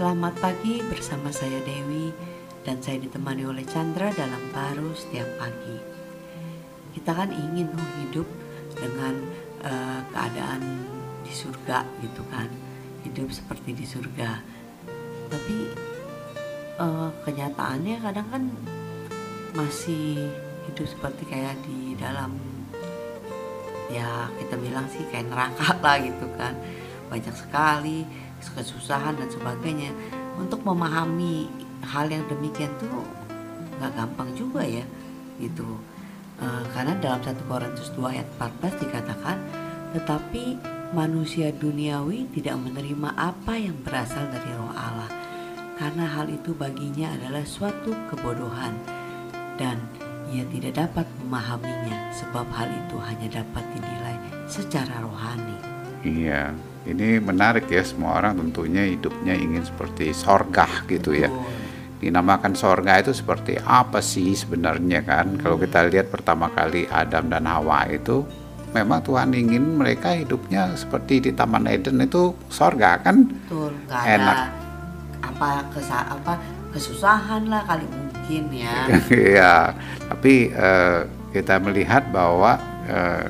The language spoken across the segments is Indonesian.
Selamat pagi bersama saya Dewi dan saya ditemani oleh Chandra dalam baru setiap pagi. Kita kan ingin oh, hidup dengan uh, keadaan di surga gitu kan, hidup seperti di surga. Tapi uh, kenyataannya kadang kan masih hidup seperti kayak di dalam ya kita bilang sih kayak neraka lah gitu kan banyak sekali kesusahan dan sebagainya untuk memahami hal yang demikian tuh nggak gampang juga ya gitu e, karena dalam satu Korintus 2 ayat 14 dikatakan tetapi manusia duniawi tidak menerima apa yang berasal dari roh Allah karena hal itu baginya adalah suatu kebodohan dan ia tidak dapat memahaminya sebab hal itu hanya dapat dinilai secara rohani. Iya, ini menarik ya semua orang tentunya hidupnya ingin seperti sorga gitu ya. Dinamakan sorga itu seperti apa sih sebenarnya kan? Kalau kita lihat pertama kali Adam dan Hawa itu memang Tuhan ingin mereka hidupnya seperti di Taman Eden itu sorga kan? Betul, gak Enak. ada apa kesa apa kesusahan lah kali mungkin ya. Iya, tapi uh, kita melihat bahwa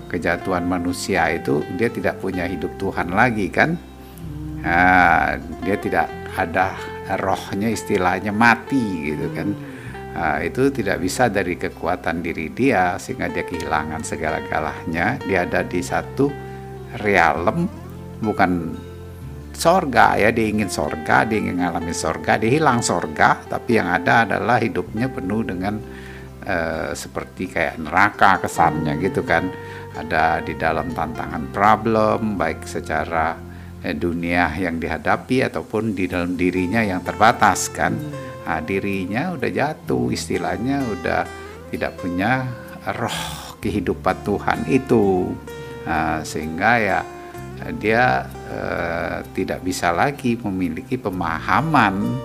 kejatuhan manusia itu dia tidak punya hidup Tuhan lagi kan? Hmm. Nah, dia tidak ada rohnya istilahnya mati gitu kan. Nah, itu tidak bisa dari kekuatan diri dia sehingga dia kehilangan segala-galanya. Dia ada di satu realem bukan sorga ya dia ingin sorga dia ingin mengalami sorga dia hilang sorga tapi yang ada adalah hidupnya penuh dengan uh, seperti kayak neraka kesannya gitu kan. Ada di dalam tantangan problem baik secara eh, dunia yang dihadapi ataupun di dalam dirinya yang terbatas kan. Nah, dirinya udah jatuh istilahnya udah tidak punya roh kehidupan Tuhan itu. Nah, sehingga ya dia uh, tidak bisa lagi memiliki pemahaman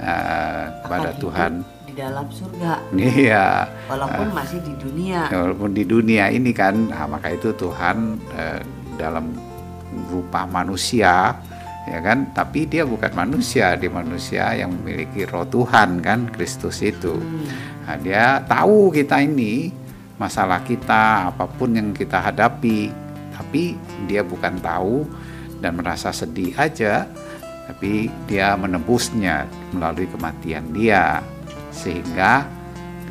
uh, pada Tuhan di dalam surga. Iya. Walaupun uh, masih di dunia. Walaupun di dunia ini kan, nah, maka itu Tuhan uh, dalam rupa manusia, ya kan? Tapi dia bukan manusia, dia manusia yang memiliki Roh Tuhan kan, Kristus itu. Hmm. Nah, dia tahu kita ini masalah kita, apa pun yang kita hadapi, tapi dia bukan tahu dan merasa sedih aja, tapi dia menebusnya melalui kematian dia, sehingga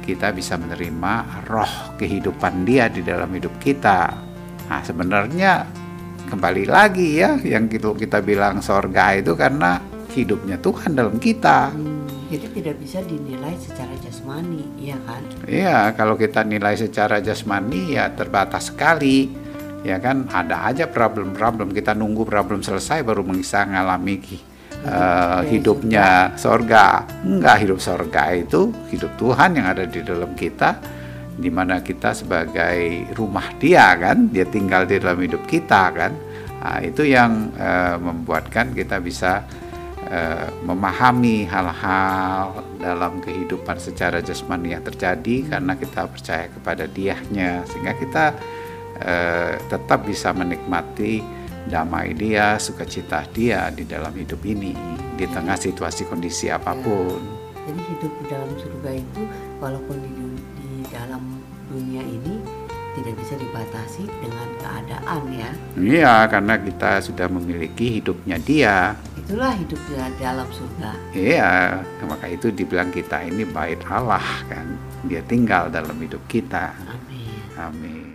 kita bisa menerima roh kehidupan dia di dalam hidup kita. Nah, sebenarnya kembali lagi ya, yang kita, kita bilang sorga itu karena hidupnya Tuhan dalam kita. Hmm, jadi tidak bisa dinilai secara jasmani, iya kan? Iya, kalau kita nilai secara jasmani ya terbatas sekali ya kan ada aja problem-problem kita nunggu problem selesai baru bisa ngalami uh, hidupnya sorga. Enggak hidup sorga itu hidup Tuhan yang ada di dalam kita di mana kita sebagai rumah dia kan? Dia tinggal di dalam hidup kita kan? Nah, itu yang uh, membuatkan kita bisa uh, memahami hal-hal dalam kehidupan secara jasmani yang terjadi karena kita percaya kepada diahnya sehingga kita eh, tetap bisa menikmati damai dia, sukacita dia di dalam hidup ini di tengah situasi kondisi apa pun. Ya, jadi hidup di dalam surga itu walaupun di, di dalam dunia ini tidak bisa dibatasi dengan keadaan ya. Iya, karena kita sudah memiliki hidupnya dia. Itulah hidup di dalam surga. Iya, maka itu dibilang kita ini bait Allah kan. Dia tinggal dalam hidup kita. Amin. Amin.